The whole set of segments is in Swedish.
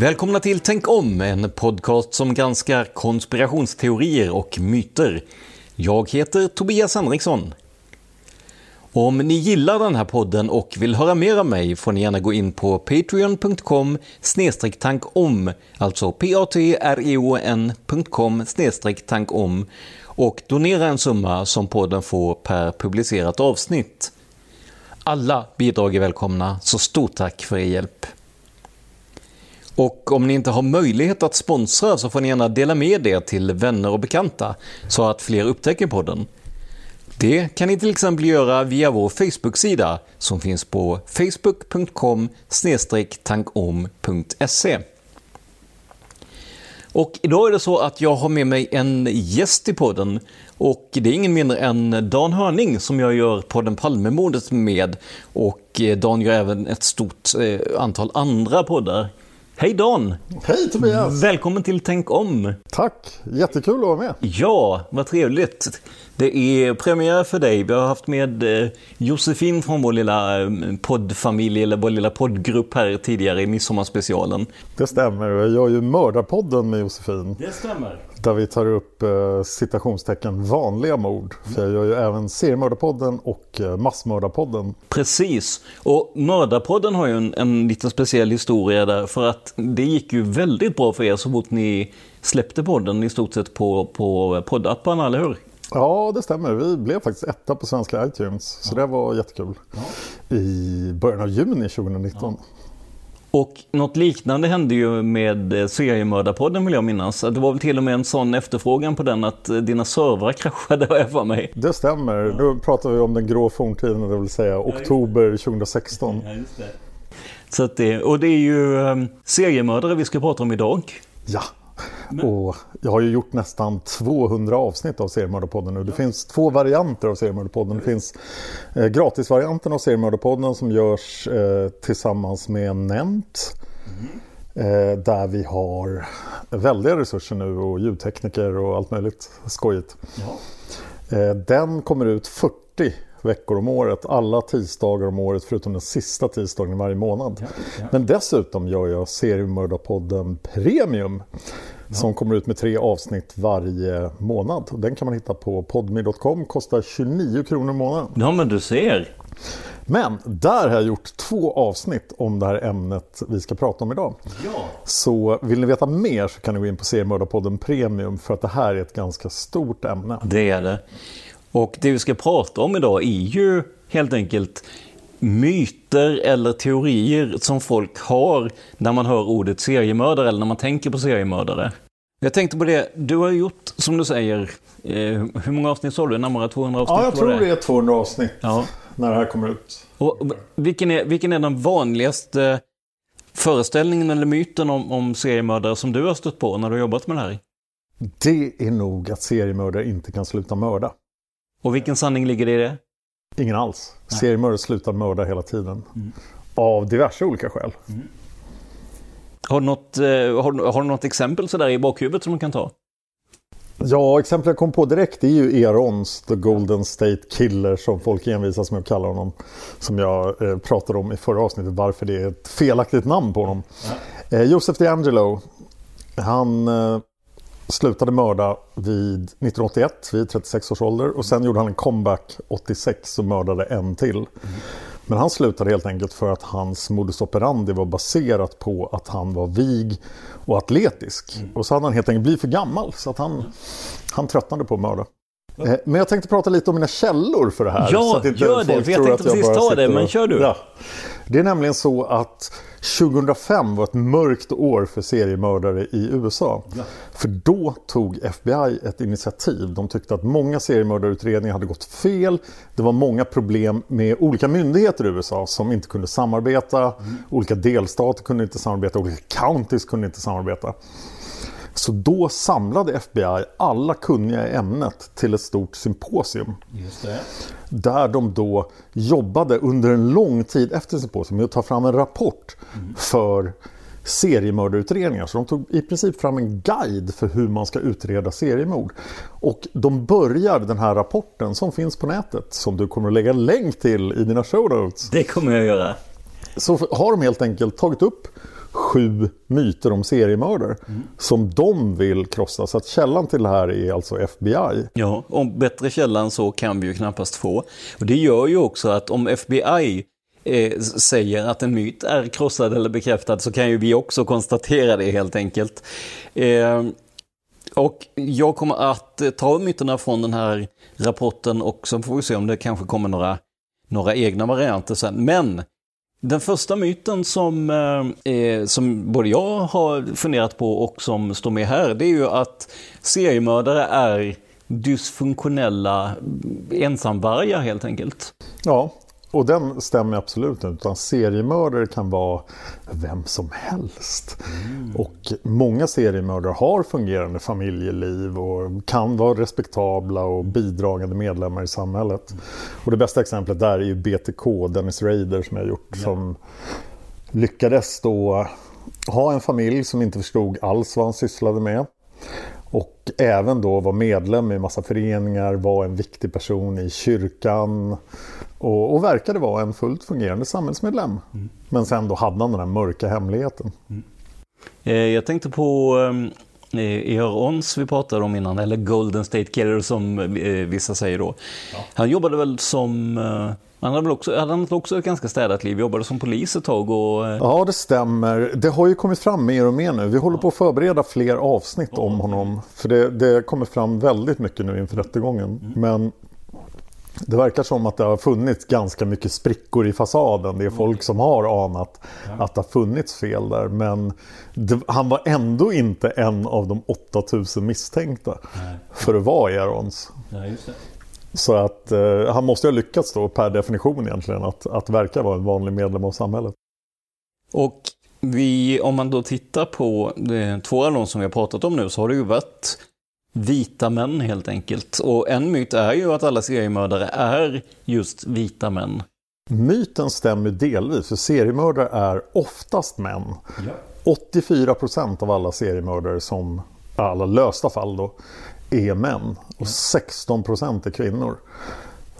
Välkomna till Tänk om, en podcast som granskar konspirationsteorier och myter. Jag heter Tobias Henriksson. Om ni gillar den här podden och vill höra mer av mig får ni gärna gå in på patreon.com tankom, alltså p-a-t-r-e-o-n.com tankom och donera en summa som podden får per publicerat avsnitt. Alla bidrag är välkomna, så stort tack för er hjälp. Och om ni inte har möjlighet att sponsra så får ni gärna dela med er till vänner och bekanta så att fler upptäcker podden. Det kan ni till exempel göra via vår Facebook-sida som finns på facebook.com tankom.se. Och idag är det så att jag har med mig en gäst i podden och det är ingen mindre än Dan Hörning som jag gör podden Palmemordet med och eh, Dan gör även ett stort eh, antal andra poddar. Hej Dan! Hej Tobias! Välkommen till Tänk om! Tack! Jättekul att vara med. Ja, vad trevligt. Det är premiär för dig. Vi har haft med eh, Josefin från vår lilla eh, poddfamilj, eller vår lilla poddgrupp här tidigare i Midsommarspecialen. Det stämmer. Jag gör ju Mördarpodden med Josefin. Det stämmer. Där vi tar upp eh, citationstecken vanliga mord. För jag gör ju även Seriemördarpodden och eh, Massmördarpodden. Precis. Och Mördarpodden har ju en, en liten speciell historia där. För att det gick ju väldigt bra för er så fort ni släppte podden i stort sett på, på poddapparna, eller hur? Ja, det stämmer. Vi blev faktiskt etta på svenska iTunes. Så ja. det var jättekul. Ja. I början av juni 2019. Ja. Och något liknande hände ju med seriemördarpodden vill jag minnas. Det var väl till och med en sån efterfrågan på den att dina servrar kraschade har jag för mig. Det stämmer. Ja. Nu pratar vi om den grå forntiden, det vill säga oktober 2016. Ja, just det. Så det, och det är ju um, seriemördare vi ska prata om idag. Ja, men... Och jag har ju gjort nästan 200 avsnitt av Seriemördarpodden nu. Det finns två varianter av Seriemördarpodden. Det finns eh, gratisvarianten av Seriemördarpodden som görs eh, tillsammans med Nent. Mm. Eh, där vi har väldiga resurser nu och ljudtekniker och allt möjligt skojigt. Ja. Eh, den kommer ut 40 veckor om året, alla tisdagar om året förutom den sista tisdagen i varje månad. Ja, ja. Men dessutom gör jag Seriemördarpodden Premium som kommer ut med tre avsnitt varje månad. Den kan man hitta på podme.com, kostar 29 kronor i månaden. Ja men du ser. Men där har jag gjort två avsnitt om det här ämnet vi ska prata om idag. Ja. Så vill ni veta mer så kan ni gå in på Seriemördarpodden Premium för att det här är ett ganska stort ämne. Det är det. Och det vi ska prata om idag är ju helt enkelt myter eller teorier som folk har när man hör ordet seriemördare eller när man tänker på seriemördare. Jag tänkte på det, du har gjort, som du säger, eh, hur många avsnitt sa du? Närmare 200 avsnitt? Ja, jag tror det är 200 avsnitt Ja. när det här kommer ut. Och vilken, är, vilken är den vanligaste föreställningen eller myten om, om seriemördare som du har stött på när du har jobbat med det här? Det är nog att seriemördare inte kan sluta mörda. Och vilken sanning ligger i det? Ingen alls. Seriemördare slutar mörda hela tiden. Av diverse olika skäl. Har du något, eh, har, har du något exempel sådär i bakhuvudet som du kan ta? Ja, exemplet jag kom på direkt är ju Erons, The Golden State Killer som folk envisas med att kalla honom. Som jag eh, pratade om i förra avsnittet, varför det är ett felaktigt namn på honom. Eh, Joseph DeAngelo, han eh, slutade mörda vid 1981, vid 36 års ålder. Och sen gjorde han en comeback 86 och mördade en till. Men han slutade helt enkelt för att hans modus operandi var baserat på att han var vig och atletisk. Mm. Och så hade han helt enkelt blivit för gammal så att han, han tröttnade på att mörda. Eh, Men jag tänkte prata lite om mina källor för det här. Ja, så att inte gör det, för jag tänkte precis ta det, men kör du. Ja. Det är nämligen så att 2005 var ett mörkt år för seriemördare i USA. För då tog FBI ett initiativ. De tyckte att många seriemördarutredningar hade gått fel. Det var många problem med olika myndigheter i USA som inte kunde samarbeta. Olika delstater kunde inte samarbeta, olika counties kunde inte samarbeta. Så då samlade FBI alla kunniga i ämnet till ett stort symposium. Där de då jobbade under en lång tid efter symposium med att ta fram en rapport för seriemördarutredningar. Så de tog i princip fram en guide för hur man ska utreda seriemord. Och de börjar den här rapporten som finns på nätet, som du kommer att lägga länk till i dina show notes. Det kommer jag göra. Så har de helt enkelt tagit upp sju myter om seriemördare som de vill krossa. Så att källan till det här är alltså FBI. Ja, om bättre källa än så kan vi ju knappast få. Och det gör ju också att om FBI eh, säger att en myt är krossad eller bekräftad så kan ju vi också konstatera det helt enkelt. Eh, och jag kommer att eh, ta myterna från den här rapporten och så får vi se om det kanske kommer några, några egna varianter sen. Men den första myten som, eh, eh, som både jag har funderat på och som står med här, det är ju att seriemördare är dysfunktionella ensamvargar helt enkelt. Ja, och den stämmer absolut inte. Utan seriemördare kan vara vem som helst. Och många seriemördare har fungerande familjeliv och kan vara respektabla och bidragande medlemmar i samhället. Och det bästa exemplet där är ju BTK, Dennis Rader som jag gjort. Som lyckades då ha en familj som inte förstod alls vad han sysslade med. Och även då var medlem i massa föreningar, var en viktig person i kyrkan och, och verkade vara en fullt fungerande samhällsmedlem. Men sen då hade han den här mörka hemligheten. Eh, jag tänkte på eh, E.R. Ons vi pratade om innan, eller Golden State Killer som eh, vissa säger då. Han jobbade väl som, eh, han hade väl också, hade han också ett ganska städat liv, jobbade som polis ett tag och eh, Ja, det stämmer. Det har ju kommit fram mer och mer nu. Vi håller på att förbereda fler avsnitt om honom. För det, det kommer fram väldigt mycket nu inför rättegången. Men det verkar som att det har funnits ganska mycket sprickor i fasaden. Det är folk som har anat att det har funnits fel där. Men det, han var ändå inte en av de 8000 misstänkta för att vara Aarons. Så att eh, han måste ha lyckats då per definition egentligen att, att verka vara en vanlig medlem av samhället. Och vi, om man då tittar på de två av de som vi har pratat om nu så har det ju varit vita män helt enkelt. Och en myt är ju att alla seriemördare är just vita män. Myten stämmer delvis, för seriemördare är oftast män. 84% av alla seriemördare som, alla lösta fall då, är män. Och 16% är kvinnor.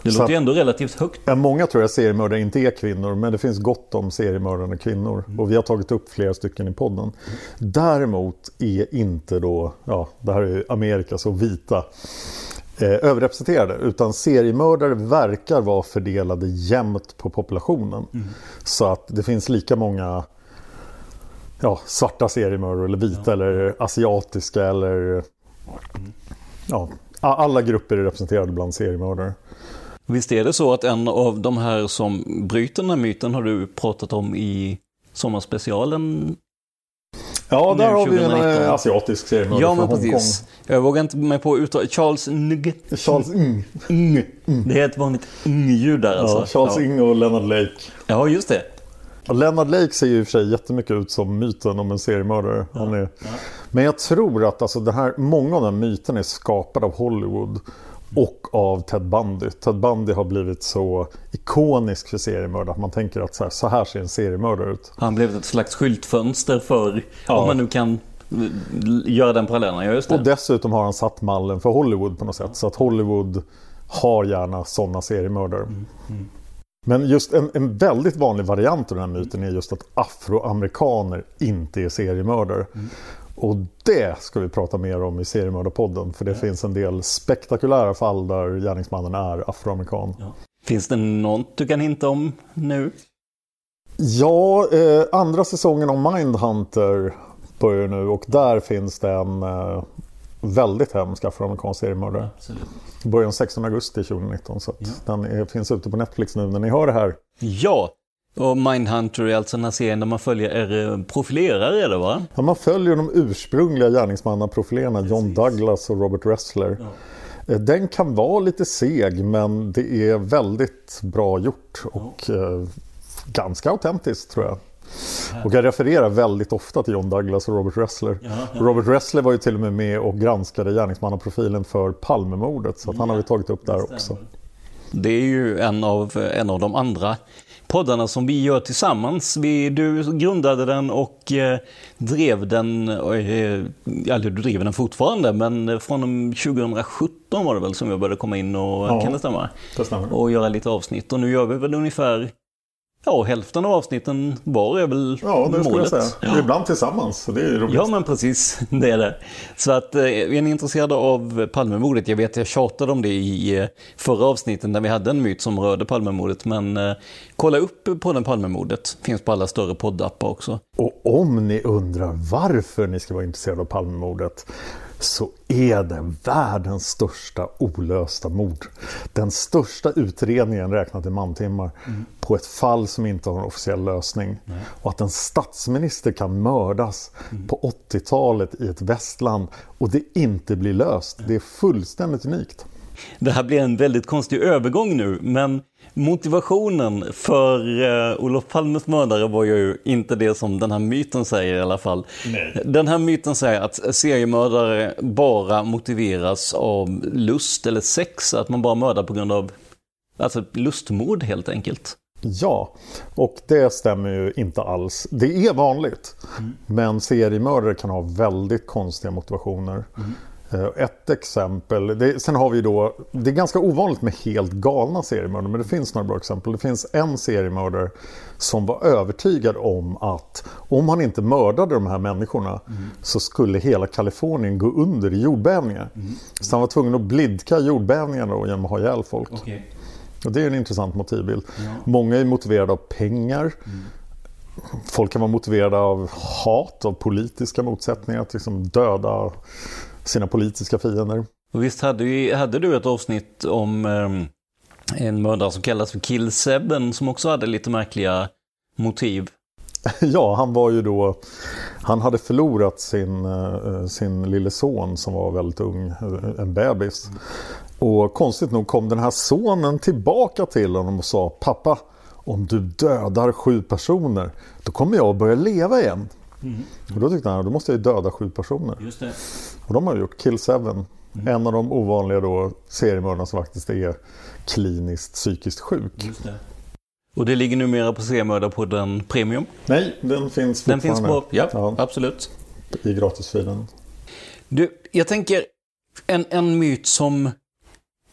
Det låter ju ändå relativt högt. Ja, Många tror att seriemördare inte är kvinnor, men det finns gott om seriemördande kvinnor. Och vi har tagit upp flera stycken i podden. Däremot är inte då, ja, det här är ju Amerika, så vita eh, överrepresenterade utan seriemördare verkar vara fördelade jämnt på populationen. Så att det finns lika många ja, svarta seriemördare eller vita eller asiatiska eller ja, a- alla grupper är representerade bland seriemördare. Visst är det så att en av de här som bryter den här myten har du pratat om i sommarspecialen? Ja, där har vi en 2019. eh, asiatisk seriemördare Ja, men från Hongkong. precis. Jag vågar inte mig på att uttala Charles Ng. Charles Ng. Ng. Det är ett vanligt ng-ljud där alltså. Ja, Charles ja. Ng och Leonard Lake. ja, just det. Leonard Lake ser ju i och för sig jättemycket ut som myten om en seriemördare. Han är... Men jag tror att alltså, det här, många av de här myterna är skapade av Hollywood och av Ted Bundy. Ted Bundy har blivit så ikonisk för seriemördare att man tänker att så här, så här ser en seriemördare ut. Han blev ett slags skyltfönster för, Ja. om man nu kan eh, göra den parallellen. Ja, just det. Och dessutom har han satt mallen för Hollywood på något sätt. Så att Hollywood har gärna sådana seriemördare. Men just en, en väldigt vanlig variant av den här myten är just att afroamerikaner inte är seriemördare. Och det ska vi prata mer om i seriemördarpodden. För det finns en del spektakulära fall där gärningsmannen är afroamerikan. Ja, Finns det något du kan hinta om nu? eh, andra säsongen av Mindhunter börjar nu och där finns det en eh, väldigt hemsk afroamerikansk seriemördare. Det börjar den 16 augusti 2019 så att den är, finns ute på Netflix nu när ni hör det här. Ja, och Mindhunter är alltså den här serien där man följer profilerare är det va? Ja, man följer de ursprungliga gärningsmannaprofilerna John Douglas och Robert Ressler. Eh, Den kan vara lite seg men det är väldigt bra gjort och eh, ganska autentiskt tror jag. Och jag refererar väldigt ofta till John Douglas och Robert Ressler. Och Robert Ressler var ju till och med med och granskade gärningsmannaprofilen för Palmemordet så att han har vi tagit upp där också. Det är ju en av, en av de andra poddarna som vi gör tillsammans. Vi, du grundade den och eh, drev den, eh, eller du driver den fortfarande, men från 2017 var det väl som jag började komma in och, Ja. kan det stämma? Det stämmer. Och göra lite avsnitt. Och nu gör vi väl ungefär, ja hälften av avsnitten var är väl Ja, det skulle jag säga. Ibland tillsammans, så det är ju roligt. Ja men precis, det är det. Så att eh, är ni intresserade av Palmemordet, jag vet jag tjatade om det i eh, förra avsnitten där vi hade en myt som rörde Palmemordet, men eh, kolla upp på den Palmemordet, finns på alla större poddappar också. Och om ni undrar varför ni ska vara intresserade av Palmemordet så är det världens största olösta mord. Den största utredningen räknat i mantimmar på ett fall som inte har en officiell lösning. Och att en statsminister kan mördas på 80-talet i ett västland och det inte blir löst. Det är fullständigt unikt. Det här blir en väldigt konstig övergång nu, men motivationen för eh, Olof Palmes mördare var ju inte det som den här myten säger i alla fall. Den här myten säger att seriemördare bara motiveras av lust eller sex, att man bara mördar på grund av alltså lustmord helt enkelt. Ja, och det stämmer ju inte alls. Det är vanligt, men seriemördare kan ha väldigt konstiga motivationer. Eh, Ett exempel, det, sen har vi då, det är ganska ovanligt med helt galna seriemördare, men det finns några bra exempel. Det finns en seriemördare som var övertygad om att om han inte mördade de här människorna så skulle hela Kalifornien gå under i jordbävningar. Så han var tvungen att blidka jordbävningarna då genom att ha ihjäl folk. Och det är en intressant motivbild. Många är motiverade av pengar. Folk kan vara motiverade av hat, av politiska motsättningar, att liksom döda sina politiska fiender. Och visst hade, vi, hade du ett avsnitt om eh, en mördare som kallas för Killsebben som också hade lite märkliga motiv? Ja, han var ju då... Han hade förlorat sin, eh, sin lille son som var väldigt ung, eh, en bebis. Och konstigt nog kom den här sonen tillbaka till honom och sa Pappa, om du dödar sju personer, då kommer jag att börja leva igen. Och då tyckte han, då måste jag ju döda sju personer. Just det. Och de har gjort Kill Seven. En av de ovanliga då seriemördarna som faktiskt är kliniskt psykiskt sjuk. Just det. Och det ligger numera på Seriemördarpodden Premium. Nej, den finns Den finns fortfarande. på, ja, ja, absolut. i gratisfilen. Du, jag tänker en, en myt som,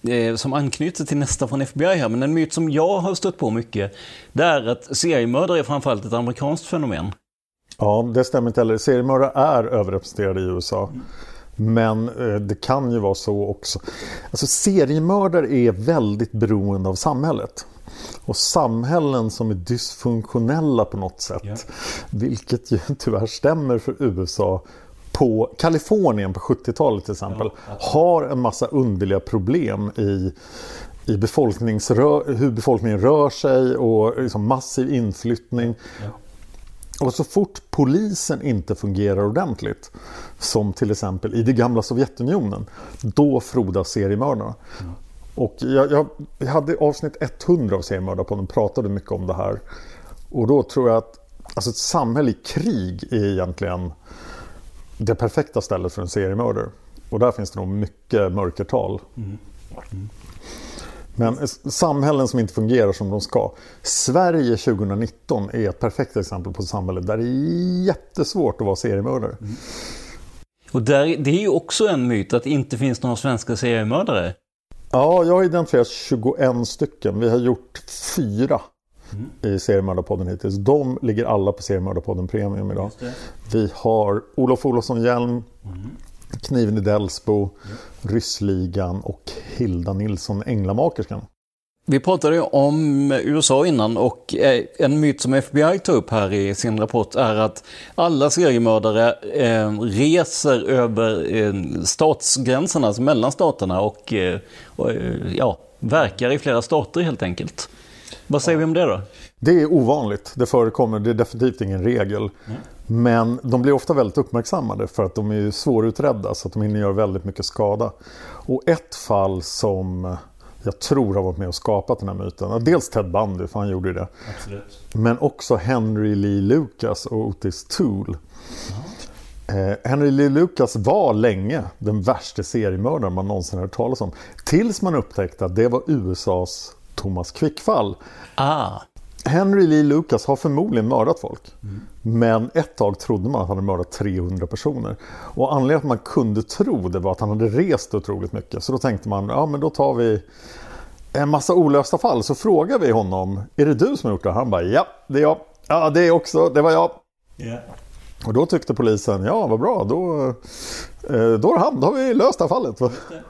eh, som anknyter till nästa från FBI här, men en myt som jag har stött på mycket, det är att seriemördare är framförallt ett amerikanskt fenomen. Ja, det stämmer inte heller. Seriemördare är överrepresenterade i USA. Men eh, det kan ju vara så också. Alltså seriemördare är väldigt beroende av samhället. Och samhällen som är dysfunktionella på något sätt. Ja. Vilket ju tyvärr stämmer för USA. På Kalifornien på 70-talet till exempel. har en massa underliga problem i i befolkningsrö- hur befolkningen rör sig och liksom massiv inflyttning. Och så fort polisen inte fungerar ordentligt, som till exempel i det gamla Sovjetunionen, då frodas seriemördarna. Och jag, jag, jag hade avsnitt 100 av Seriemördarpodden pratade mycket om det här. Och då tror jag att alltså ett samhälle i krig är egentligen det perfekta stället för en seriemördare. Och där finns det nog mycket mörkertal. Mm. Mm. Men samhällen som inte fungerar som de ska. Sverige 2019 är ett perfekt exempel på ett samhälle där det är jättesvårt att vara seriemördare. Och där, det är ju också en myt att det inte finns några svenska seriemördare. Ja, jag har identifierat 21 stycken. Vi har gjort fyra i Seriemördarpodden hittills. De ligger alla på Seriemördarpodden Premium idag. Vi har Olof Olofsson Hjelm, Kniven i Delsbo, Ryssligan och Hilda Nilsson Änglamakerskan. Vi pratade ju om USA innan och eh, en myt som FBI tar upp här i sin rapport är att alla seriemördare eh, reser över eh, statsgränserna, alltså mellan staterna och, och ja, verkar i flera stater helt enkelt. Vad säger vi om det då? Det är ovanligt, det förekommer, det är definitivt ingen regel. Men de blir ofta väldigt uppmärksammade för att de är svårutredda så att de hinner göra väldigt mycket skada. Och ett fall som jag tror har varit med och skapat den här myten, dels Ted Bundy, för han gjorde ju det. Men också Henry Lee Lucas och Otis Toole. Eh, Henry Lee Lucas var länge den värsta seriemördaren man någonsin hört talas om. Tills man upptäckte att det var USAs Thomas Quick-fall. Ah, Henry Lee Lucas har förmodligen mördat folk. Men ett tag trodde man att han hade mördat 300 personer. Och anledningen till att man kunde tro det var att han hade rest otroligt mycket. Så då tänkte man, ja men då tar vi en massa olösta fall. Så frågar vi honom, är det du som har gjort det? Han bara, ja det är jag. Ja det är också, det var jag. Och då tyckte polisen, ja vad bra, då, eh, då är han, då har vi löst det här fallet.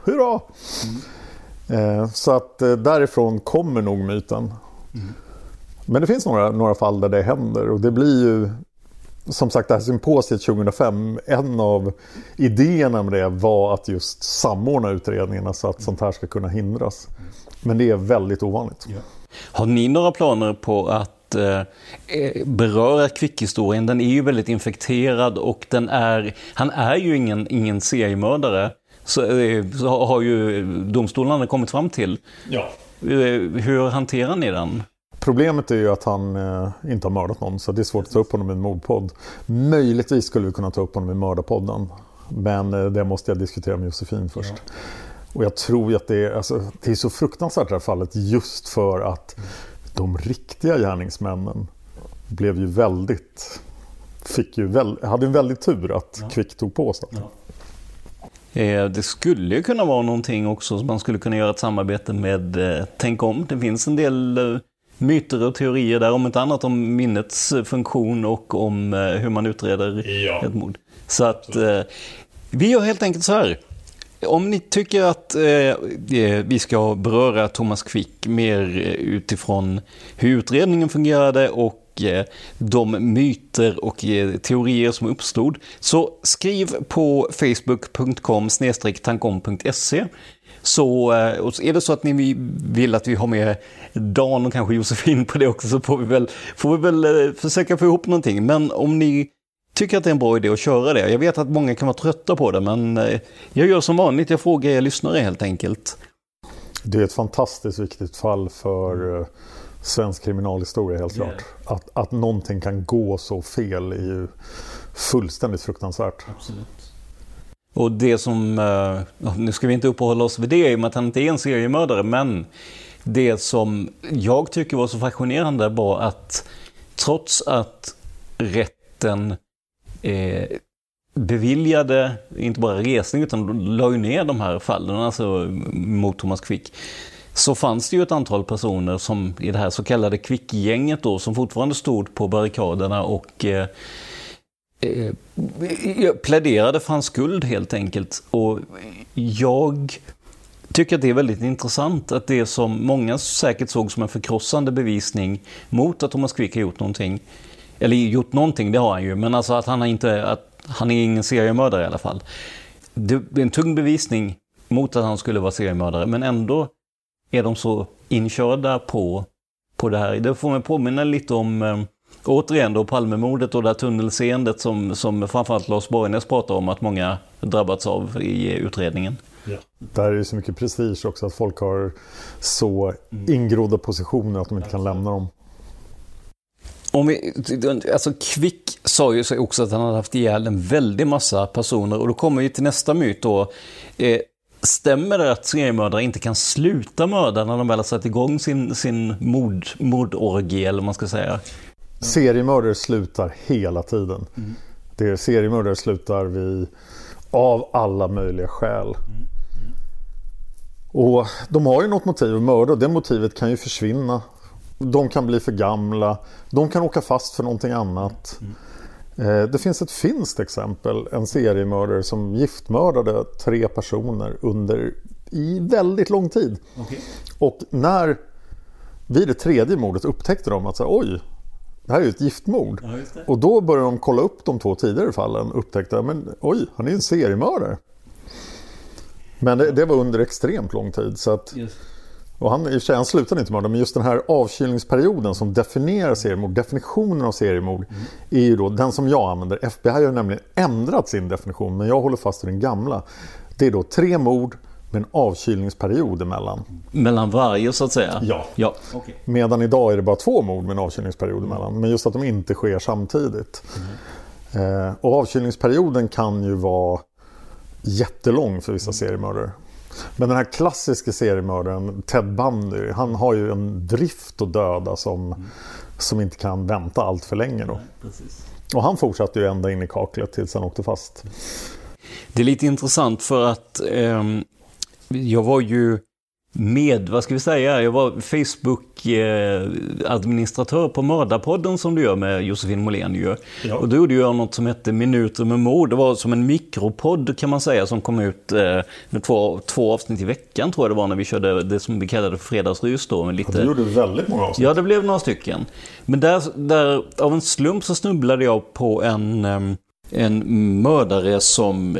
Hurra! Eh, Så att eh, därifrån kommer nog myten. Men det finns några, några fall där det händer och det blir ju som sagt det här symposiet 2005, en av idéerna med det var att just samordna utredningarna så att sånt här ska kunna hindras. Men det är väldigt ovanligt. har ni några planer på att eh, eh, beröra Quick-historien? Den är ju väldigt infekterad och den är, han är ju ingen, ingen seriemördare. Så, eh, så har ju domstolarna kommit fram till. Ja. Eh, Hur hanterar ni den? Problemet är ju att han eh, inte har mördat någon så det är svårt att ta upp honom i en mordpodd. Möjligtvis skulle vi kunna ta upp honom i mördarpodden. Men eh, det måste jag diskutera med Josefin först. Och jag tror att det är, alltså, det är så fruktansvärt det här fallet just för att de riktiga gärningsmännen blev ju väldigt Fick ju väl, hade en väldigt tur att Quick tog på sig. Eh, Det skulle ju kunna vara någonting också som man skulle kunna göra ett samarbete med eh, Tänk om. Det finns en del eh, myter och teorier där, om inte annat om minnets funktion och om eh, hur man utreder ett mord. Så att eh, vi gör helt enkelt så här. Om ni tycker att eh, eh, vi ska beröra Thomas Quick mer eh, utifrån hur utredningen fungerade och de myter och teorier som uppstod, så skriv på facebook.com tankom.se så eh, så är det så att ni vill att vi har med Dan och kanske Josefin på det också så får vi väl, får vi väl eh, försöka få ihop någonting. Men om ni tycker att det är en bra idé att köra det. Jag vet att många kan vara trötta på det men eh, jag gör som vanligt, jag frågar er lyssnare helt enkelt. Det är ett fantastiskt viktigt fall för svensk kriminalhistoria helt klart. Att, att någonting kan gå så fel är ju fullständigt fruktansvärt. Och det som, eh, nu ska vi inte uppehålla oss vid det i och med att han inte är en seriemördare, men det som jag tycker var så fascinerande var att trots att rätten eh, beviljade, inte bara resning, utan la ju ner de här fallen, alltså mot Thomas Quick, så fanns det ju ett antal personer som i det här så kallade Quick-gänget då, som fortfarande stod på barrikaderna och eh, Eh, jag pläderade för hans skuld helt enkelt. Och jag tycker att det är väldigt intressant att det som många säkert såg som en förkrossande bevisning mot att Thomas Quick har gjort någonting, eller gjort någonting, det har han ju, men alltså att han, inte, att han är ingen seriemördare i alla fall. Det är en tung bevisning mot att han skulle vara seriemördare, men ändå är de så inkörda på, på det här. Det får mig påminna lite om eh, Återigen då Palmemordet och det här tunnelseendet som, som framförallt Lars Borgnäs pratar om att många drabbats av i utredningen. Ja. Där är det så mycket prestige också att folk har så ingrodda positioner att de inte kan lämna dem. Om vi, alltså Quick sa ju också att han hade haft ihjäl en väldig massa personer och då kommer vi till nästa myt då. Eh, stämmer det att seriemördare inte kan sluta mörda när de väl har satt igång sin, sin mord, mordorgie eller vad man ska säga? Seriemördare slutar hela tiden. Mm. Det är seriemördare slutar vi av alla möjliga skäl. Mm. Mm. Och de har ju något motiv att mörda och det motivet kan ju försvinna. De kan bli för gamla. De kan åka fast för någonting annat. Eh, det finns ett finskt exempel. En seriemördare som giftmördade tre personer under i väldigt lång tid. Okay. Och när vid det tredje mordet upptäckte de att så, oj, det här är ju ett giftmord. Ja, och då började de kolla upp de två tidigare fallen och upptäckte men oj, han är en seriemördare. Men det, det, var under extremt lång tid. Så att, och han, i och för sig, han slutade inte mörda, men just den här avkylningsperioden som definierar seriemord, definitionen av seriemord, mm. är ju då den som jag använder. FBI har nämligen ändrat sin definition, men jag håller fast vid den gamla. Det är då tre mord med en avkylningsperiod emellan. Mellan varje så att säga? Ja. ja. Okay. Medan idag är det bara två mord med en avkylningsperiod emellan. Men just att de inte sker samtidigt. Mm. Eh, och avkylningsperioden kan ju vara jättelång för vissa mm. seriemördare. Men den här klassiska seriemördaren Ted Bundy, han har ju en drift att döda som, mm. som inte kan vänta allt för länge. Då. Nej, och han fortsatte ju ända in i kaklet tills han åkte fast. Det är lite intressant för att eh, jag var ju med, vad ska vi säga, jag var Facebook-administratör på Mördarpodden som du gör med Josefin Måhlén ju. Ja. Och då gjorde jag något som hette Minuter med mord. Det var som en mikropodd kan man säga som kom ut eh, med två, två avsnitt i veckan tror jag det var när vi körde det som vi kallade för fredagsrus då. Med lite... Ja, du gjorde väldigt många avsnitt. Ja, det blev några stycken. Men där, där av en slump så snubblade jag på en um, en mördare som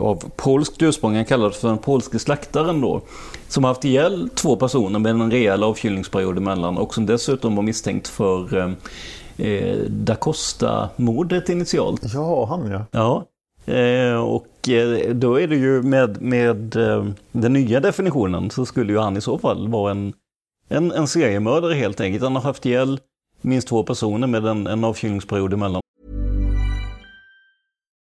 av polskt ursprung, han kallades för den polske slaktaren då. Som haft ihjäl två personer med en rejäl avkylningsperiod emellan och som dessutom var misstänkt för eh, Da Costa-mordet initialt. Ja, han ja. Ja. Eh, och eh, då är det ju med, med eh, den nya definitionen så skulle ju han i så fall vara en, en, en seriemördare helt enkelt. Han har haft ihjäl minst två personer med en, en avkylningsperiod emellan.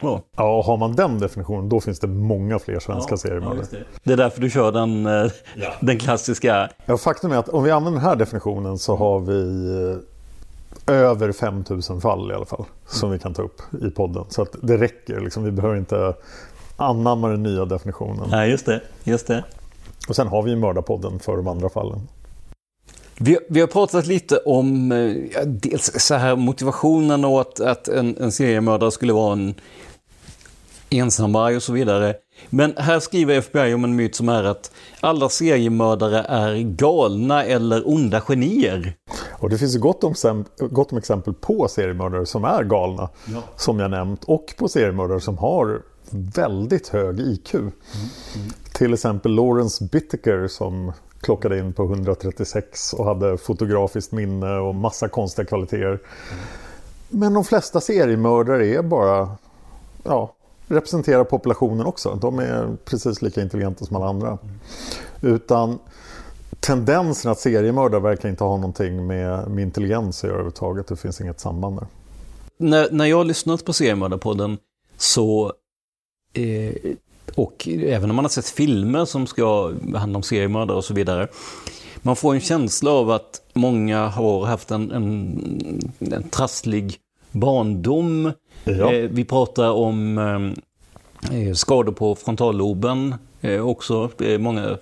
Bra. Ja, har man den definitionen då finns det många fler svenska seriemördare. det. det är därför du kör den, eh, den klassiska. Ja, faktum är att om vi använder den här definitionen så har vi eh, över 5000 fall i alla fall som vi kan ta upp i podden. Så att det räcker, liksom, vi behöver inte anamma den nya definitionen. Nej, just det. Just det. Och sen har vi ju mördarpodden för de andra fallen. Vi, vi har pratat lite om eh, ja, dels så här motivationen och att, att en, en seriemördare skulle vara en ensamvarg och så vidare. Men här skriver FBI om en myt som är att alla seriemördare är galna eller onda genier. Och det finns gott om, gott om exempel på seriemördare som är galna, som jag nämnt, och på seriemördare som har väldigt hög IQ. Till exempel Lawrence Bittaker som klockade in på 136 och hade fotografiskt minne och massa konstiga kvaliteter. Men de flesta seriemördare är bara, ja, representerar populationen också. De är precis lika intelligenta som alla andra. Utan tendensen att seriemördare verkar inte ha någonting med, med intelligens att göra överhuvudtaget. Det finns inget samband där. När, när jag har lyssnat på seriemördarpodden så eh, och även om man har sett filmer som ska handla om seriemördare och så vidare. Man får en känsla av att många har haft en, en, en trasslig barndom. Ja. Eh, vi pratar om eh, eh, skador på frontalloben också. Många,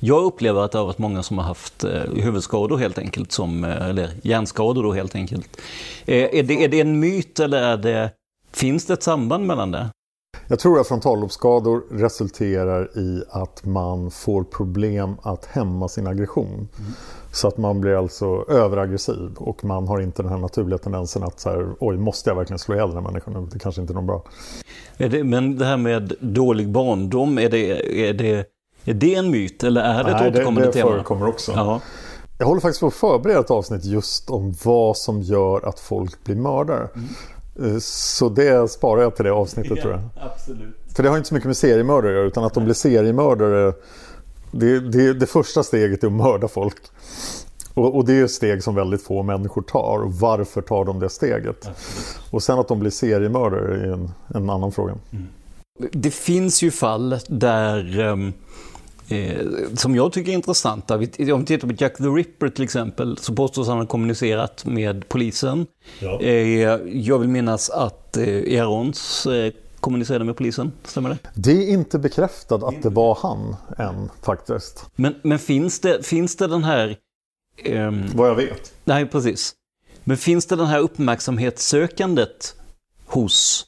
jag upplever att det har varit många som har haft huvudskador helt enkelt, som, eller hjärnskador då helt enkelt. Är, det, är det en myt eller är det, finns det ett samband mellan det? Jag tror att frontallobsskador resulterar i att man får problem att hämma sin aggression. Så att man blir alltså överaggressiv och man har inte den här naturliga tendensen att så här, oj, måste jag verkligen slå ihjäl den här människan? Det kanske inte är någon bra. Är det, men det här med dålig barndom, är det, är det, är det en myt eller är det ett Nej, återkommande det, det tema? förekommer också. Ja. Jag håller faktiskt på att förbereda ett avsnitt just om vad som gör att folk blir mördare. Eh, Så det sparar jag till det avsnittet tror jag. Absolut. För det har inte så mycket med seriemördare att göra utan att de blir seriemördare. Det, det, det första steget är att mörda folk. Och, och det är ett steg som väldigt få människor tar. Och varför tar de det steget? Och sen att de blir seriemördare är en, en annan fråga. Det finns ju fall där ehm, eh, som jag tycker är intressanta. Om vi tittar på Jack the Ripper till exempel så påstås han ha kommunicerat med polisen. Eh, jag vill minnas att eh, Erons eh, kommunicerade med polisen, stämmer det? Det är inte bekräftat att det var han än faktiskt. Men, men finns, det, finns det den här... ehm, Vad jag vet. Nej, precis. Men finns det den här uppmärksamhetssökandet hos,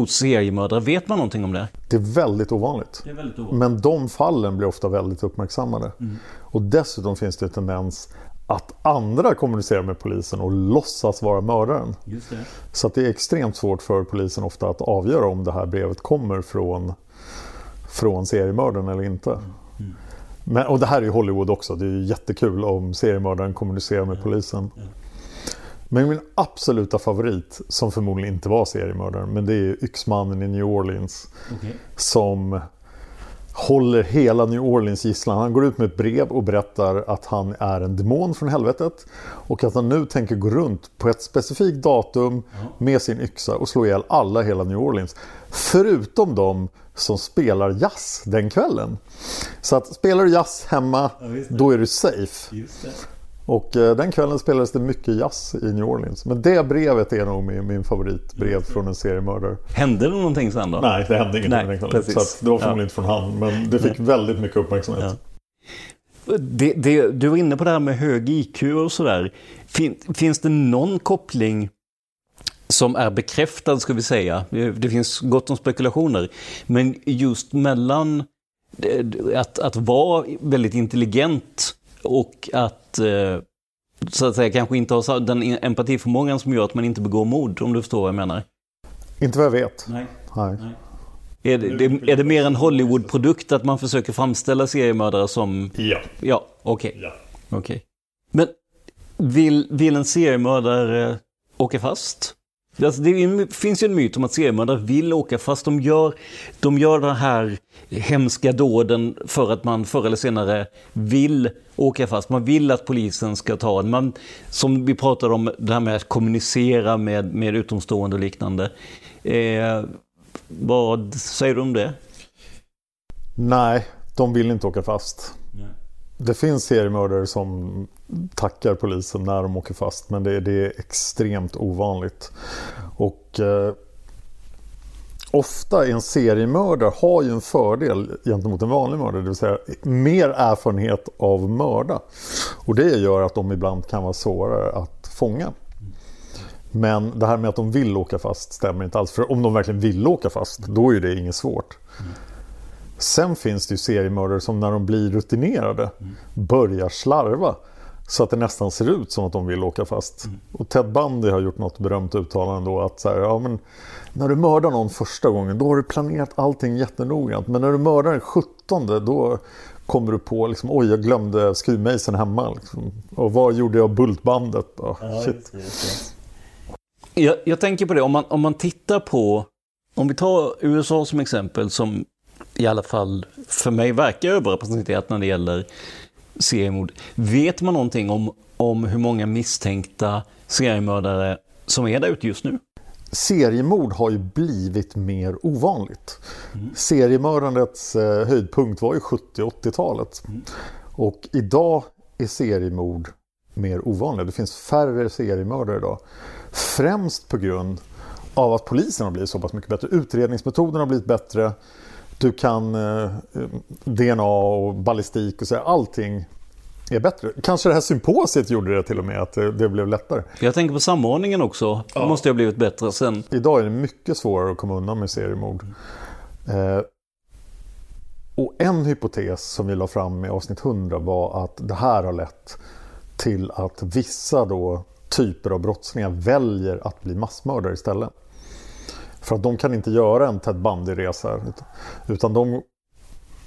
hos seriemördare? Vet man någonting om det? Det är väldigt ovanligt. Det är väldigt ovanligt. Men de fallen blir ofta väldigt uppmärksammade. Och dessutom finns det en tendens att andra kommunicerar med polisen och låtsas vara mördaren. Just det. Så att det är extremt svårt för polisen ofta att avgöra om det här brevet kommer från, från seriemördaren eller inte. Men, och det här är ju Hollywood också. Det är ju jättekul om seriemördaren kommunicerar med polisen. Men min absoluta favorit, som förmodligen inte var seriemördaren, men det är Yxmannen i New Orleans. Som håller hela New Orleans gisslan. Han går ut med ett brev och berättar att han är en demon från helvetet. Och att han nu tänker gå runt på ett specifikt datum med sin yxa och slå ihjäl alla i hela New Orleans. Förutom de som spelar jazz den kvällen. Så att spelar du jazz hemma, då är du safe. Och eh, den kvällen spelades det mycket jazz i New Orleans. Men det brevet är nog min, min favoritbrev från en seriemördare. Hände det någonting sen då? Nej, det hände ingenting Nej, precis. Så det var förmodligen Ja. inte från han. Men det fick väldigt mycket uppmärksamhet. Det, det, du var inne på det här med hög IQ och sådär. Fin, finns det någon koppling som är bekräftad, ska vi säga? Det, det finns gott om spekulationer. Men just mellan eh, att, att vara väldigt intelligent och att eh, så att säga kanske inte ha så- den empatiförmågan som gör att man inte begår mord, om du förstår vad jag menar. Inte vad jag vet. Nej. Nej. Är det, det, är det mer en Hollywood-produkt att man försöker framställa seriemördare som... Ja. Ja, okej. Okej. Men vill, vill en seriemördare åka fast? Alltså det finns ju en myt om att seriemördare vill åka fast. De gör, de gör den här hemska dåden för att man förr eller senare vill åka fast. Man vill att polisen ska ta en. Man, som vi pratade om, det här med att kommunicera med, med utomstående och liknande. Eh, Vad säger du om det? Nej, de vill inte åka fast. Det finns seriemördare som tackar polisen när de åker fast men det, det är extremt ovanligt. Och eh, ofta en seriemördare har ju en fördel gentemot en vanlig mördare, det vill säga mer erfarenhet av mörda. Och det gör att de ibland kan vara svårare att fånga. Men det här med att de vill åka fast stämmer inte alls. För om de verkligen vill åka fast, då är det inget svårt. Sen finns det ju seriemördare som när de blir rutinerade börjar slarva. Så att det nästan ser ut som att de vill åka fast. Och Ted Bundy har gjort något berömt uttalande då att så här, ja, men när du mördar någon första gången då har du planerat allting jättenoggrant. Men när du mördar den sjuttonde då kommer du på liksom, oj jag glömde skruvmejseln hemma. Liksom. Och vad gjorde jag bultbandet? Oh, shit. Jag, jag, tänker på det, om man, om man tittar på, om vi tar USA som exempel som i alla fall för mig verkar överrepresenterat när det gäller seriemord. Vet man någonting om, om hur många misstänkta seriemördare som är där ute just nu? Seriemord har ju blivit mer ovanligt. Mm. Seriemördandets eh, höjdpunkt var ju 70-80-talet. Mm. Och idag är seriemord mer ovanliga. Det finns färre seriemördare idag. Främst på grund av att polisen har blivit så pass mycket bättre. Utredningsmetoderna har blivit bättre. Du kan eh, DNA och ballistik och så allting är bättre. Kanske det här symposiet gjorde det till och med att det, det blev lättare. Jag tänker på samordningen också. Det ja. måste ha blivit bättre sen. Idag är det mycket svårare att komma undan med seriemord. Eh, och en hypotes som vi la fram i avsnitt 100 var att det här har lett till att vissa då typer av brottslingar väljer att bli massmördare istället. För att de kan inte göra en Ted Bundy-resa. Utan de,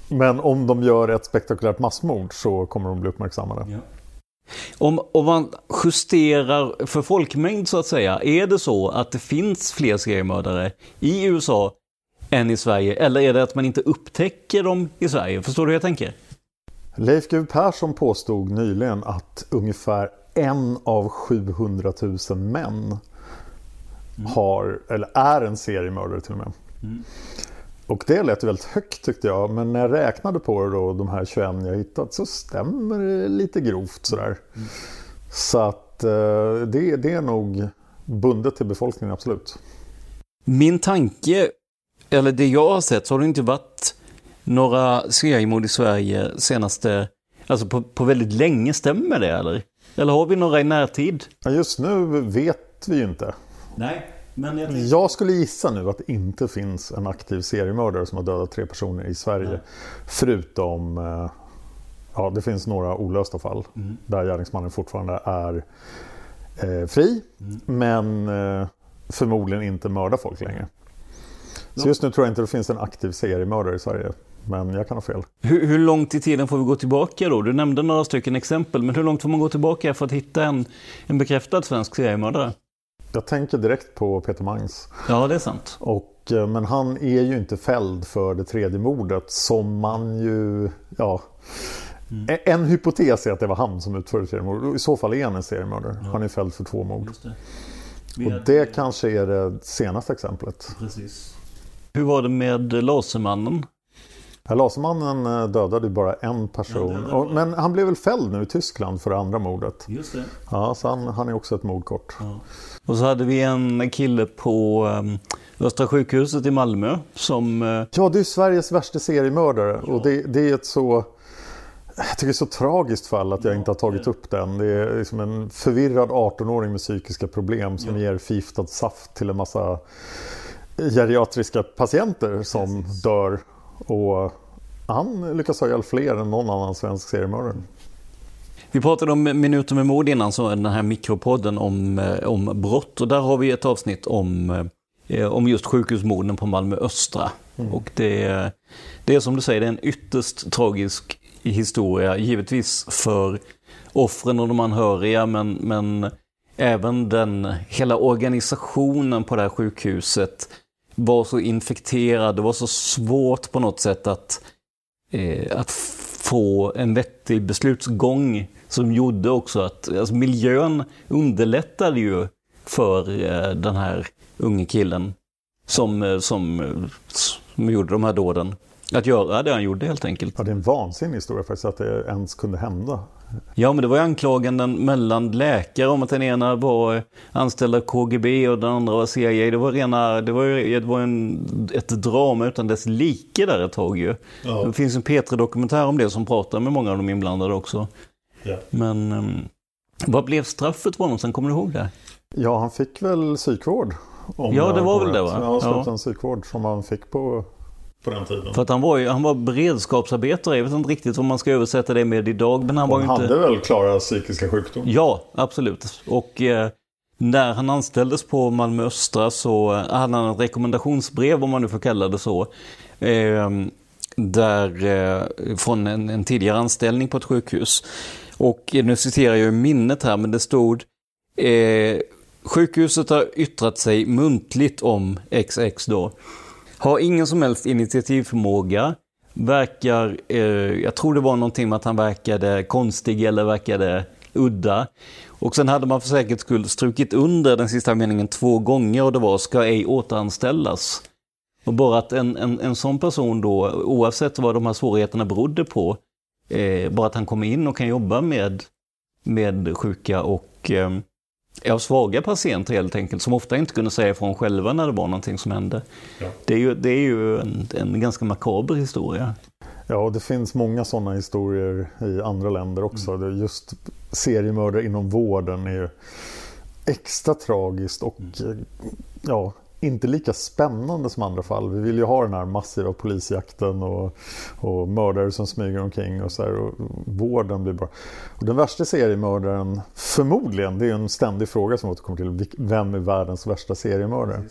men om de gör ett spektakulärt massmord så kommer de bli uppmärksammade. Ja. Om, om man justerar för folkmängd så att säga, är det så att det finns fler seriemördare i USA än i Sverige? Eller är det att man inte upptäcker dem i Sverige? Förstår du hur jag tänker? Leif GW Persson påstod nyligen att ungefär en av 700 000 män mm. har, eller är en seriemördare till och med. Mm. Och det lät väldigt högt tyckte jag, men när jag räknade på det då, de här 21 jag hittat, så stämmer det lite grovt sådär. Mm. Så att eh, det, det är nog bundet till befolkningen, absolut. Min tanke, eller det jag har sett, så har det inte varit några seriemord i Sverige senaste, alltså på, på väldigt länge, stämmer det eller? Eller har vi några i närtid? Just nu vet vi ju inte. Nej, men jag, tänkte... jag skulle gissa nu att det inte finns en aktiv seriemördare som har dödat tre personer i Sverige. Nej. Förutom, eh, ja det finns några olösta fall mm. där gärningsmannen fortfarande är eh, fri. Mm. Men eh, förmodligen inte mördar folk längre. Så just nu tror jag inte det finns en aktiv seriemördare i Sverige. Men jag kan ha fel. Hur, hur, långt i tiden får vi gå tillbaka då? Du nämnde några stycken exempel, men hur långt får man gå tillbaka för att hitta en, en bekräftad svensk seriemördare? Jag tänker direkt på Peter Mangs. Ja, det är sant. Och, eh, men han är ju inte fälld för det tredje mordet som man ju... Ja, mm. En hypotes är att det var han som utförde seriemordet. I så fall är han en seriemördare. Ja. Han är fälld för två mord. Det. Och det kanske är det senaste exemplet. Precis. Hur var det med Lasermannen? Lasermannen eh, dödade bara en person. Ja, men han blev väl fälld nu i Tyskland för det andra mordet. Just det. Ja, så han, han är också ett mordkort. Ja. Och så hade vi en kille på um, Östra sjukhuset i Malmö som... Uh... Ja, det är Sveriges värsta seriemördare. Ja. Och det, det, är ett så... Jag tycker det är så tragiskt fall att jag inte har tagit upp den. Det är liksom en förvirrad 18-åring med psykiska problem som ger förgiftad saft till en massa geriatriska patienter som dör. Och han lyckas ha ihjäl fler än någon annan svensk seriemördare. Vi pratade om Minuter med mord innan, så den här mikropodden om, eh, om brott. Och där har vi ett avsnitt om, eh, om just sjukhusmorden på Malmö Östra. Mm. Och det, det är som du säger, det är en ytterst tragisk historia. Givetvis för offren och de anhöriga, men, men även den, hela organisationen på det här sjukhuset var så infekterad. Det var så svårt på något sätt att, eh, att få en vettig beslutsgång som gjorde också att alltså miljön underlättade ju för eh, den här unge killen. som, eh, som, som gjorde de här dåden. Att göra det han gjorde helt enkelt. Ja, det är en vansinnig historia faktiskt att det ens kunde hända. Ja, men det var ju anklaganden mellan läkare om att den ena var anställd av KGB och den andra var CIA. Det var, rena, det var, det var en, ett drama utan dess like där ett tag ju. Ja. Det finns en P3-dokumentär om det som pratar med många av de inblandade också. Ja. Men um, vad blev straffet för honom sen? Kommer du ihåg det? Ja, han fick väl psykvård. ja, det var väl det va? Ja, han ja. en psykvård som han fick på på den tiden. För att han var, ju, han var beredskapsarbetare, jag vet inte riktigt vad man ska översätta det med idag. Men han, var han hade väl klara psykiska sjukdomar? Ja, absolut. Och eh, när han anställdes på Malmö Östra så hade han ett rekommendationsbrev, om man nu får kalla det så. Eh, där, eh, från en, en, tidigare anställning på ett sjukhus. Och nu citerar jag minnet här, men det stod eh, Sjukhuset har yttrat sig muntligt om XX då. Har ingen som helst initiativförmåga. Verkar, eh, jag tror det var någonting med att han verkade konstig eller verkade udda. Och sen hade man för säkerhets skull strukit under den sista meningen två gånger och det var ska ej återanställas. Och bara att en, en, en sån person då, oavsett vad de här svårigheterna berodde på, eh, bara att han kommer in och kan jobba med, med sjuka och eh, av svaga patienter helt enkelt, som ofta inte kunde säga ifrån själva när det var någonting som hände. Ja. Det är ju, det är ju en, en ganska makaber historia. Ja, det finns många sådana historier i andra länder också. Mm. Just seriemördare inom vården är ju extra tragiskt och mm. ja, inte lika spännande som andra fall. Vi vill ju ha den här massiva polisjakten och, och mördare som smyger omkring och så här, och vården blir bra. Och den värsta seriemördaren, förmodligen, det är en ständig fråga som återkommer till, vem är världens värsta seriemördare?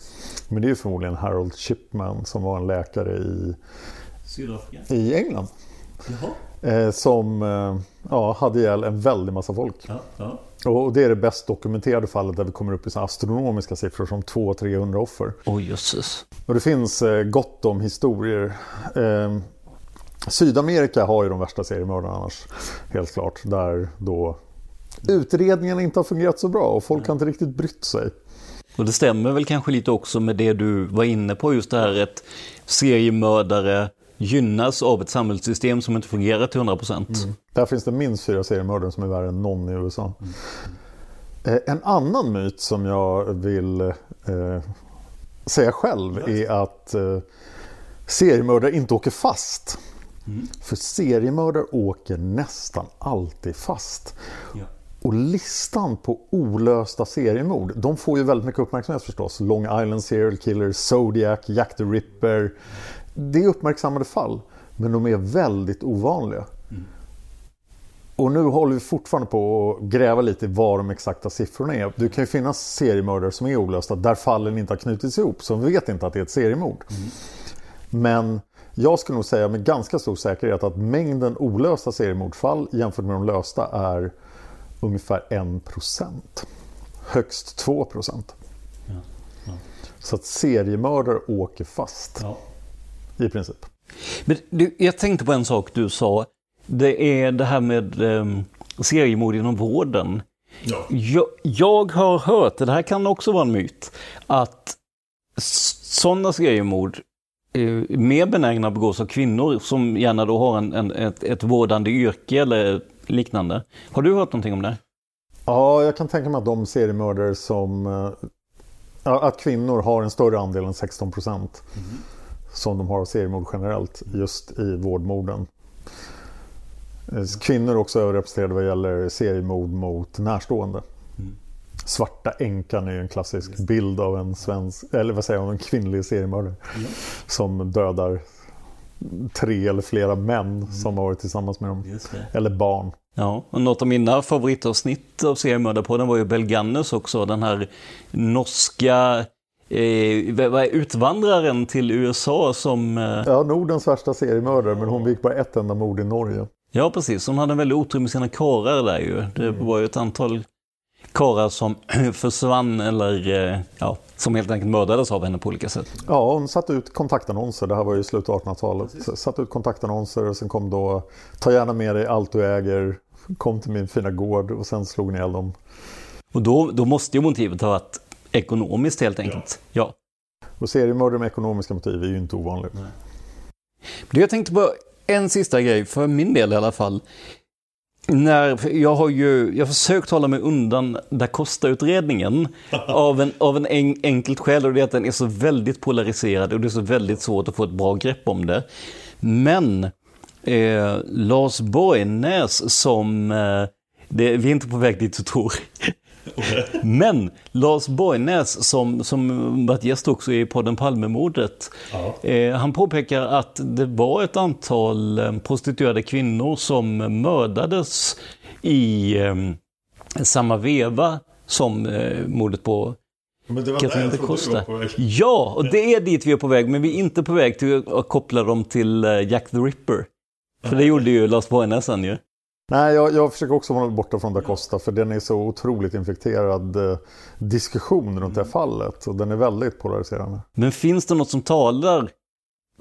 Men det är förmodligen Harold Shipman som var en läkare i, Sydafrika. i England. Eh, som eh, ja, hade ihjäl en väldig massa folk. Ja, ja. Och det är det bäst dokumenterade fallet där vi kommer upp i så astronomiska siffror som 200-300 offer. Oh, jösses. Och det finns eh, gott om historier. Eh, Sydamerika har ju de värsta seriemördarna annars, helt klart. Där då utredningen inte har fungerat så bra och folk har inte riktigt brytt sig. Och det stämmer väl kanske lite också med det du var inne på, just det här att seriemördare gynnas av ett samhällssystem som inte fungerar till 100%. Mm. Där finns det minst fyra seriemördare som är värre än någon i USA. Mm. Eh, en annan myt som jag vill eh, säga själv är att eh, seriemördare inte åker fast. Mm. För seriemördare åker nästan alltid fast. Ja. Och listan på olösta seriemord, de får ju väldigt mycket uppmärksamhet förstås. Long Island Serial Killer, Zodiac, Jack the Ripper, det är uppmärksammade fall, men de är väldigt ovanliga. Och nu håller vi fortfarande på att gräva lite i vad de exakta siffrorna är. Det kan ju finnas seriemördare som är olösta där fallen inte har knutits ihop, så vi vet inte att det är ett seriemord. Mm. Men jag skulle nog säga med ganska stor säkerhet att mängden olösta seriemordfall jämfört med de lösta är ungefär 1%. Högst 2%. Ja. Ja. Så att seriemördare åker fast. Ja i princip. Men du, jag tänkte på en sak du sa. Det är det här med um, seriemord inom vården. Ja. Jag, jag, har hört, det här kan också vara en myt, att sådana seriemord är mer benägna att begås av kvinnor som gärna då har en, en, ett, ett vårdande yrke eller liknande. Har du hört någonting om det? Ja, jag kan tänka mig att de seriemördare som... Eh, att kvinnor har en större andel än 16 procent. Mm som de har av seriemord generellt just i vårdmorden. Eh, kvinnor är också överrepresenterade vad gäller seriemord mot närstående. Mm. Svarta änkan är en klassisk bild av en svensk, eller vad säger jag, en kvinnlig seriemördare. Mm. Som dödar tre eller flera män mm. som har varit tillsammans med dem. Eller barn. Ja, och något av mina favoritavsnitt av seriemördarpodden var ju Belganus också. Den här norska eh, utvandraren till USA som... Eh... Ja, Nordens värsta seriemördare, men hon begick bara ett enda mord i Norge. Ja, precis. Hon hade en väldigt otur med sina karar där ju. Det mm. var ju ett antal karar som försvann eller eh, ja, som helt enkelt mördades av henne på olika sätt. Ja, hon satte ut kontaktannonser. Det här var ju slutet av 1800-talet. Satte ut kontaktannonser och sen kom då Ta gärna med dig allt du äger. Kom till min fina gård och sen slog ni ihjäl dem. Och då, då måste ju motivet ha varit Ekonomiskt helt enkelt, ja. ja. Och seriemördare med ekonomiska motiv är ju inte ovanligt. Du, jag tänkte på en sista grej, för min del i alla fall. När, jag har ju jag har försökt hålla mig undan Da Costa-utredningen av en, av en en, enkelt skäl och det är att den är så väldigt polariserad och det är så väldigt svårt att få ett bra grepp om det. Men eh, Lars Borgnäs som, eh, det, vi är inte på väg dit du tror. Men Lars Borgnäs som, som varit gäst också i podden Palmemordet. Eh, han påpekar att det var ett antal eh, prostituerade kvinnor som mördades i eh, samma veva som eh, mordet på Men det var Catherine de Costa. Ja, och det är dit vi är på väg, men vi är inte på väg till att koppla dem till eh, Jack the Ripper. För det gjorde ju Lars Borgnäs sen ju. Nej, jag, jag försöker också hålla mig borta från Da Costa för den är så otroligt infekterad eh, diskussion runt det här fallet. Och den är väldigt polariserande. Men finns det något som talar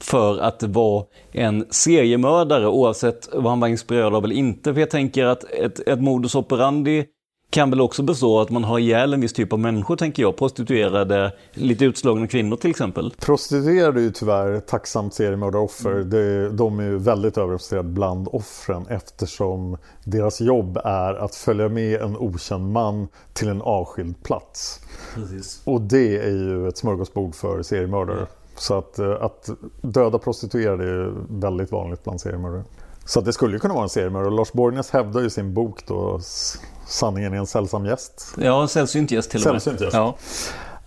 för att det var en seriemördare oavsett vad han var inspirerad av eller inte? För jag tänker att ett, ett modus operandi kan väl också bestå att man har ihjäl en viss typ av människor, tänker jag. Prostituerade, lite utslagna kvinnor till exempel. Prostituerade är ju tyvärr tacksamt seriemördaroffer. Det, de är ju väldigt överrepresenterade bland offren eftersom deras jobb är att följa med en okänd man till en avskild plats. Och det är ju ett smörgåsbord för seriemördare. Så att, eh, att döda prostituerade är väldigt vanligt bland seriemördare. Så det skulle ju kunna vara en seriemördare. Lars Borgnäs hävdar ju i sin bok då Sanningen är en sällsam gäst. Ja, sällsynt gäst till och med. Sällsynt gäst. Ja.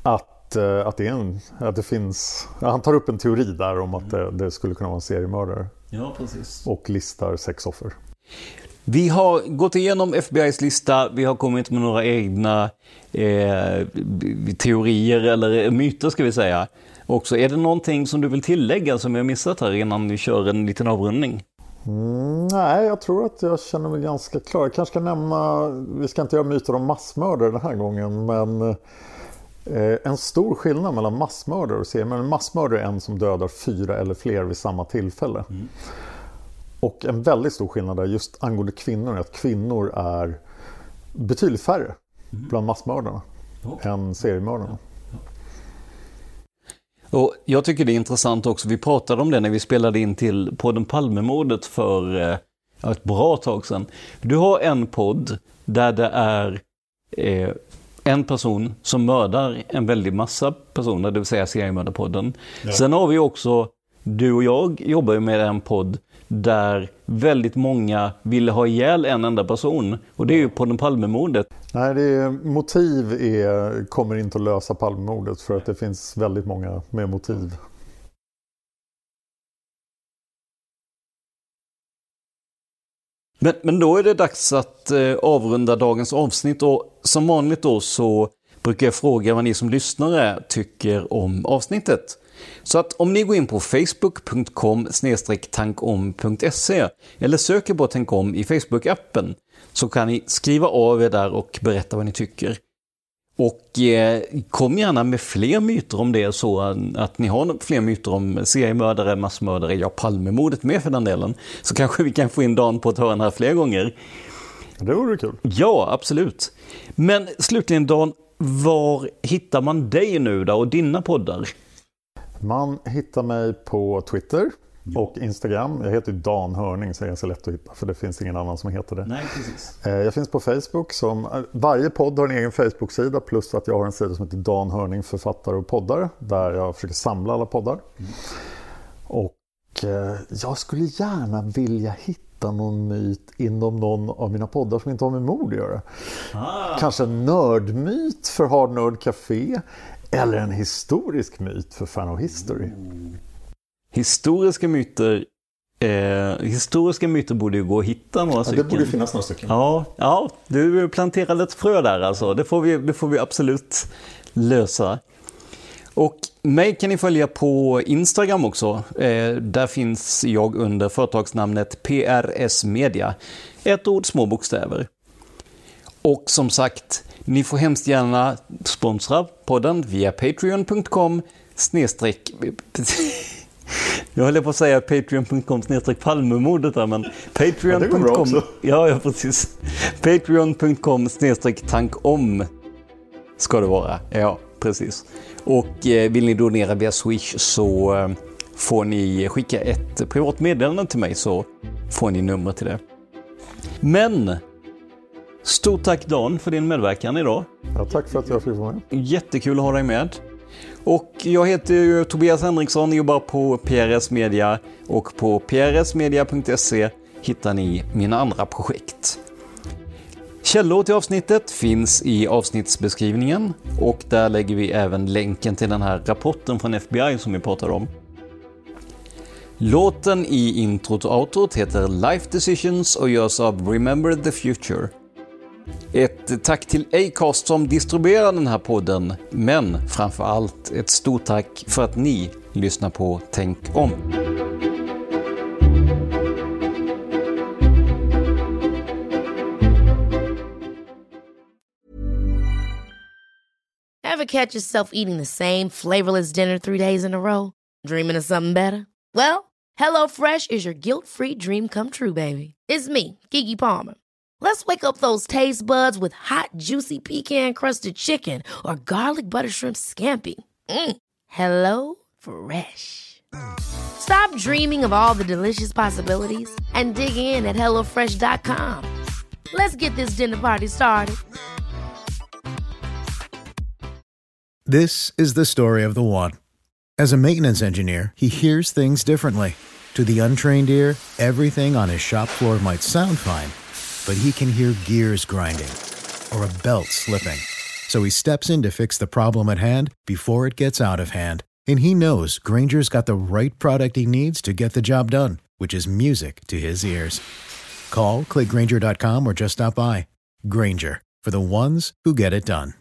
Att, eh, att, det en, att det finns... Han tar upp en teori där om att det, det skulle kunna vara en seriemördare. ja, precis. Och listar sex offer. Vi har gått igenom FBI's lista, vi har kommit med några egna eh, teorier eller myter ska vi säga. Också, är det någonting som du vill tillägga som vi har missat här innan vi kör en liten avrundning? Mm, nej, jag tror att jag känner mig ganska klar. Jag kanske ska nämna, vi ska inte göra myter om massmördare den här gången, men eh, en stor skillnad mellan massmördare och seriemördare. En massmördare är en som dödar fyra eller fler vid samma tillfälle. Och en väldigt stor skillnad där just angående kvinnor är att kvinnor är betydligt färre bland massmördarna än seriemördarna. Och jag tycker det är intressant också, vi pratade om det när vi spelade in till podden Palmemordet för eh, ja, ett bra tag sedan. Du har en podd där det är eh, en person som mördar en väldig massa personer, det vill säga seriemördarpodden. Sen har vi också, du och jag jobbar ju med en podd där väldigt många ville ha ihjäl en enda person. Och det är ju podden Palmemordet. Nej, det är, motiv är, kommer inte att lösa Palmemordet för att det finns väldigt många med motiv. Men, men då är det dags att eh, avrunda dagens avsnitt och som vanligt då så brukar jag fråga vad ni som lyssnare tycker om avsnittet. Så att om ni går in på facebook.com tankom.se eller söker på Tänk om i Facebook-appen så kan ni skriva av er där och berätta vad ni tycker. Och eh, kom gärna med fler myter om det så att ni har fler myter om seriemördare, massmördare, ja Palmemordet med för den delen. Så kanske vi kan få in Dan på ett hörn här fler gånger. Det vore kul. Ja, absolut. Men slutligen Dan, var hittar man dig nu då och dina poddar? Man hittar mig på Twitter och Instagram. Jag heter Dan Hörning så det är ganska lätt att hitta för det finns ingen annan som heter det. Nej, precis. Eh, Jag finns på Facebook. Som, varje podd har en egen Facebook-sida plus att jag har en sida som heter Dan Hörning författare och poddare där jag försöker samla alla poddar. Och eh, jag skulle gärna vilja hitta någon myt inom någon av mina poddar som inte har med mord att göra. Kanske en nördmyt för Hard Nerd Café eller en historisk myt för Fan of History. Historiska myter eh, Historiska myter borde ju gå att hitta några Ja, stycken. det borde finnas några stycken. Ja, ja, du planterade ett frö där alltså. Det får vi, det får vi absolut lösa. Och mig kan ni följa på Instagram också. Eh, där finns jag under företagsnamnet PRS Media. Ett ord, små bokstäver. Och som sagt, ni får hemskt gärna sponsra podden via patreon.com snedstreck... Jag höll på att säga patreon.com snedstreck palmemordet där, men patreon.com... också. Ja, ja, precis. Patreon.com snedstreck tankom ska det vara. Ja, precis. Och eh, vill ni donera via Swish så eh, får ni skicka ett privat meddelande till mig så får ni nummer till det. Men Stort tack Dan för din medverkan idag. Ja, tack för att jag fick vara med. Jättekul att ha dig med. Och jag heter ju Tobias Henriksson, jobbar på PRS Media och på prsmedia.se hittar ni mina andra projekt. Källor till avsnittet finns i avsnittsbeskrivningen och där lägger vi även länken till den här rapporten från FBI som vi pratade om. Låten i introt och outrot heter Life Decisions och görs av Remember the Future. Ett tack till Acast som distribuerar den här podden, men framför allt ett stort tack för att ni lyssnar på Tänk om. Have catch yourself eating the same flavorless dinner three days in a row? Dreaming of something better? Well, HelloFresh is your guilt-free dream come true, baby. It's me, Gigi Palmer. Let's wake up those taste buds with hot, juicy pecan crusted chicken or garlic butter shrimp scampi. Mm. Hello Fresh. Stop dreaming of all the delicious possibilities and dig in at HelloFresh.com. Let's get this dinner party started. This is the story of the one. As a maintenance engineer, he hears things differently. To the untrained ear, everything on his shop floor might sound fine but he can hear gears grinding or a belt slipping. So he steps in to fix the problem at hand before it gets out of hand. And he knows Granger's got the right product he needs to get the job done, which is music to his ears. Call, clickgranger.com, or just stop by. Granger, for the ones who get it done.